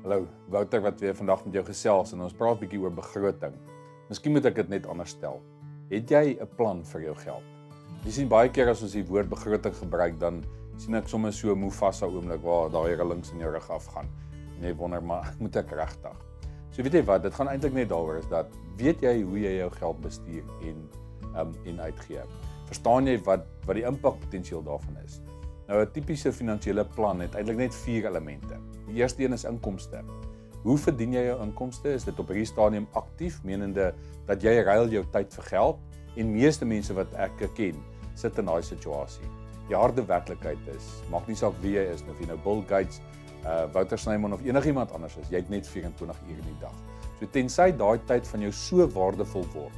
Hallo, Wouter wat weer vandag met jou gesels en ons praat 'n bietjie oor begroting. Miskien moet ek dit net anders stel. Het jy 'n plan vir jou geld? Jy sien baie keer as ons die woord begroting gebruik, dan sien ek sommer so 'n Mufasa oomblik waar daai rillings in jou rug afgaan. En jy wonder maar, moet ek regtig? So weet jy wat, dit gaan eintlik net daaroor is dat weet jy hoe jy jou geld bestuur en um en uitgee. Verstaan jy wat wat die impakpotensiaal daarvan is? Nou 'n tipiese finansiële plan het eintlik net vier elemente. Die eerste een is inkomste. Hoe verdien jy jou inkomste? Is dit op hierdie stadium aktief, menende dat jy ruil jou tyd vir geld? En meeste mense wat ek ken, sit in daai situasie. Die harde werklikheid is, maak nie saak wie jy is of jy nou Bill Gates, uh Wouter Snyman of enigiemand anders is, jy het net 24 ure in die dag. So tensy daai tyd van jou so waardevol word,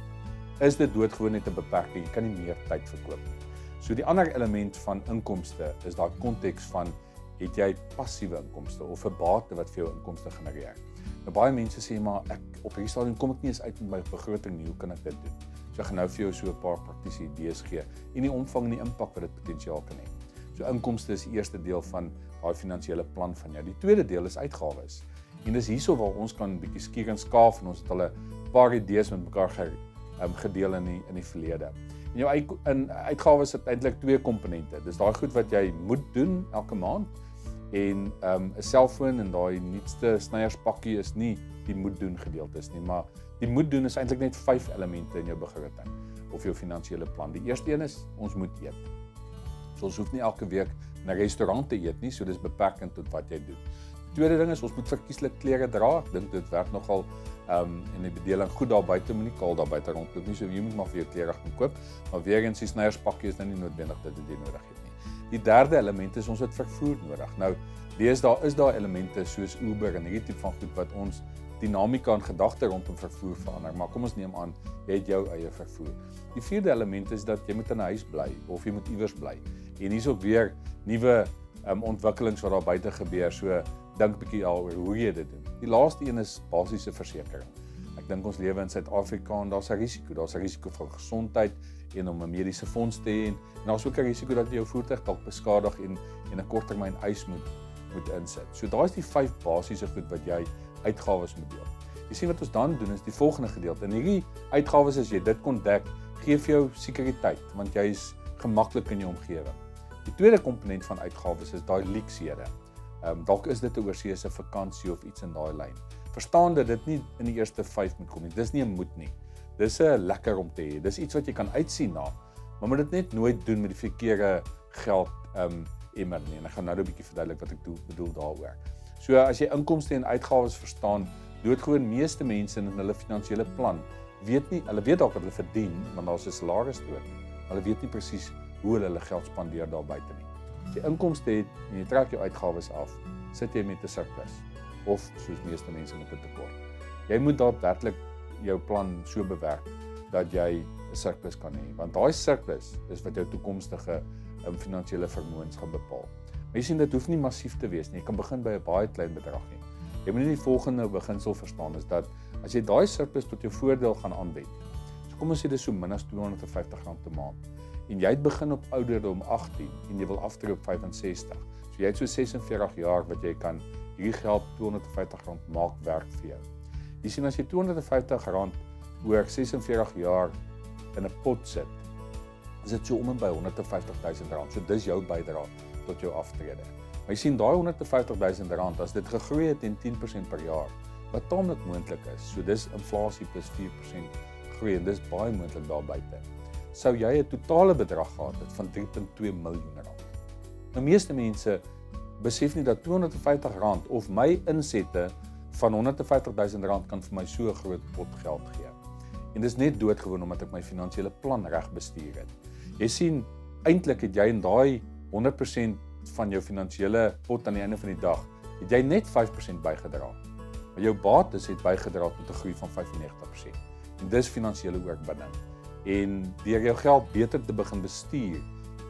is dit doodgewoon net 'n beperking. Jy kan nie meer tyd verkoop nie. So die ander element van inkomste is daai konteks van het jy passiewe inkomste of 'n bate wat vir jou inkomste genereer. Nou baie mense sê maar ek op hierdie stadium kom ek nie eens uit met my begroting nie. Hoe kan ek dit doen? So ek gaan nou vir jou so 'n paar praktiese idees gee en die omvang en die impak wat dit potensiaal kan hê. So inkomste is die eerste deel van daai finansiële plan van jou. Die tweede deel is uitgawes. En dis hierso waar ons kan 'n bietjie skier en skaaf en ons het al 'n paar idees met mekaar ge, um, gedeel in die in die verlede. En jou uit, in uitgawes het eintlik twee komponente. Dis daai goed wat jy moet doen elke maand en 'n um, selfoon en daai nuutste snyerspakkie is nie die moet doen gedeeltes nie, maar die moet doen is eintlik net vyf elemente in jou begroting of jou finansiële plan. Die eerste een is ons moet eet. So ons hoef nie elke week 'n restaurant te eet nie, so dis beperkend tot wat jy doen. Tweede ding is ons moet verkieslik klere dra. Ek dink dit werk nogal ehm um, en die bedeling goed daar buite moenie kaal daar buite rondloop nie. So jy moet maar vir jou klere gaan koop. Maar weer eens die snyerspakkie is nou nie noodwendig dat dit nodig het nie. Die derde element is ons het vervoer nodig. Nou lees daar is daar elemente soos Uber en hierdie tipe van goed wat ons dinamika en gedagte rondom vervoer verander. Maar kom ons neem aan jy het jou eie vervoer. Die vierde element is dat jy moet in 'n huis bly of jy moet iewers bly. En hier's ook weer nuwe um, ontwikkelings wat daar buite gebeur. So dink bietjie daaroor hoe jy dit doen. Die laaste een is basiese versekerings. Ek dink ons lewe in Suid-Afrika en daar's 'n risiko, daar's 'n risiko vir gesondheid en om 'n mediese fonds te hê en daar's ook 'n risiko dat jou voertuig dalk beskadig en en 'n korttermyn eis moet moet insit. So daai is die vyf basiese goed wat jy uitgawes moet deel. Jy sien wat ons dan doen is die volgende gedeelte. In hierdie uitgawes as jy dit kon dek, gee vir jou sekuriteit want jy is gemaklik in jou omgewing. Die tweede komponent van uitgawes is daai leksede. Ehm um, dalk is dit 'n oorseese vakansie of iets in daai lyn. Verstaan dat dit nie in die eerste 5 moet kom nie. Dis nie 'n moet nie. Dis 'n lekker om te hê. Dis iets wat jy kan uitsien na. Maar moet dit net nooit doen met die verkeerde geld ehm um, immer nie. En ek gaan nou 'n bietjie verduidelik wat ek bedoel daaroor. So as jy inkomste en uitgawes verstaan, doodgewoon meeste mense in hulle finansiële plan weet nie, hulle weet dalk wat hulle verdien, want daar's 'n salaris dood. Hulle weet nie presies hoe hulle hulle geld spandeer daar buite nie. As jy inkomste het en jy trek jou uitgawes af, sit jy met 'n surplus of soos meeste mense met 'n tekort. Jy moet daadwerklik jou plan so bewerk dat jy 'n surplus kan hê, want daai surplus is wat jou toekomstige um, finansiële vermoëns gaan bepaal. Jy sien dit hoef nie massief te wees nie. Jy kan begin by 'n baie klein bedrag hê. Jy moet net die volgende beginsel verstaan is dat as jy daai surplus tot jou voordeel gaan aanwend. Kom ons sê dis so min as R250 'n maand en jy het begin op ouderdom 18 en jy wil aftree op 65. So jy het so 46 jaar wat jy kan hierdie geld R250 maak werk vir jou. Jy sien as jy R250 oor 46 jaar in 'n pot sit, is dit so om en by R150 000. So dis jou bydrae tot jou aftrede. Maar jy sien daai R150 000 as dit gegroei het teen 10% per jaar, wat taamlik moontlik is. So dis inflasie plus 4% groei en dis baie moontlik daar buite sou jy 'n totale bedrag gehad het van 3.2 miljoen rand. Nou meeste mense besef nie dat 250 rand of my insette van 150 000 rand kan vir my so 'n groot pot geld gee. En dis net doodgewoon omdat ek my finansiële plan reg bestuur het. Jy sien, eintlik het jy in daai 100% van jou finansiële pot aan die einde van die dag, het jy net 5% bygedra. Maar jou bates het bygedra tot 'n groei van 95% en dis finansiële oorwinning. En deur jou geld beter te begin bestuur,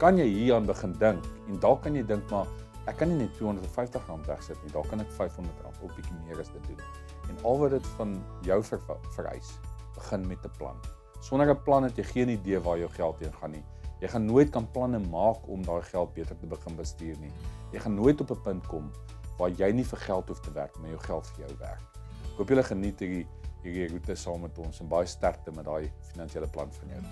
kan jy hieraan begin dink en dalk kan jy dink maar ek kan nie net R250 wegsit nie, dalk kan ek R500 of bietjie meer as dit doen. En al wat dit van jou vereis, begin met 'n plan. Sonder 'n plan het jy geen idee waar jou geld heen gaan nie. Jy gaan nooit kan planne maak om daai geld beter te begin bestuur nie. Jy gaan nooit op 'n punt kom waar jy nie vir geld hoef te werk, maar jou geld vir jou werk. Ek hoop julle geniet hierdie Jy goeie saam met ons en baie sterkte met daai finansiële plan van jou.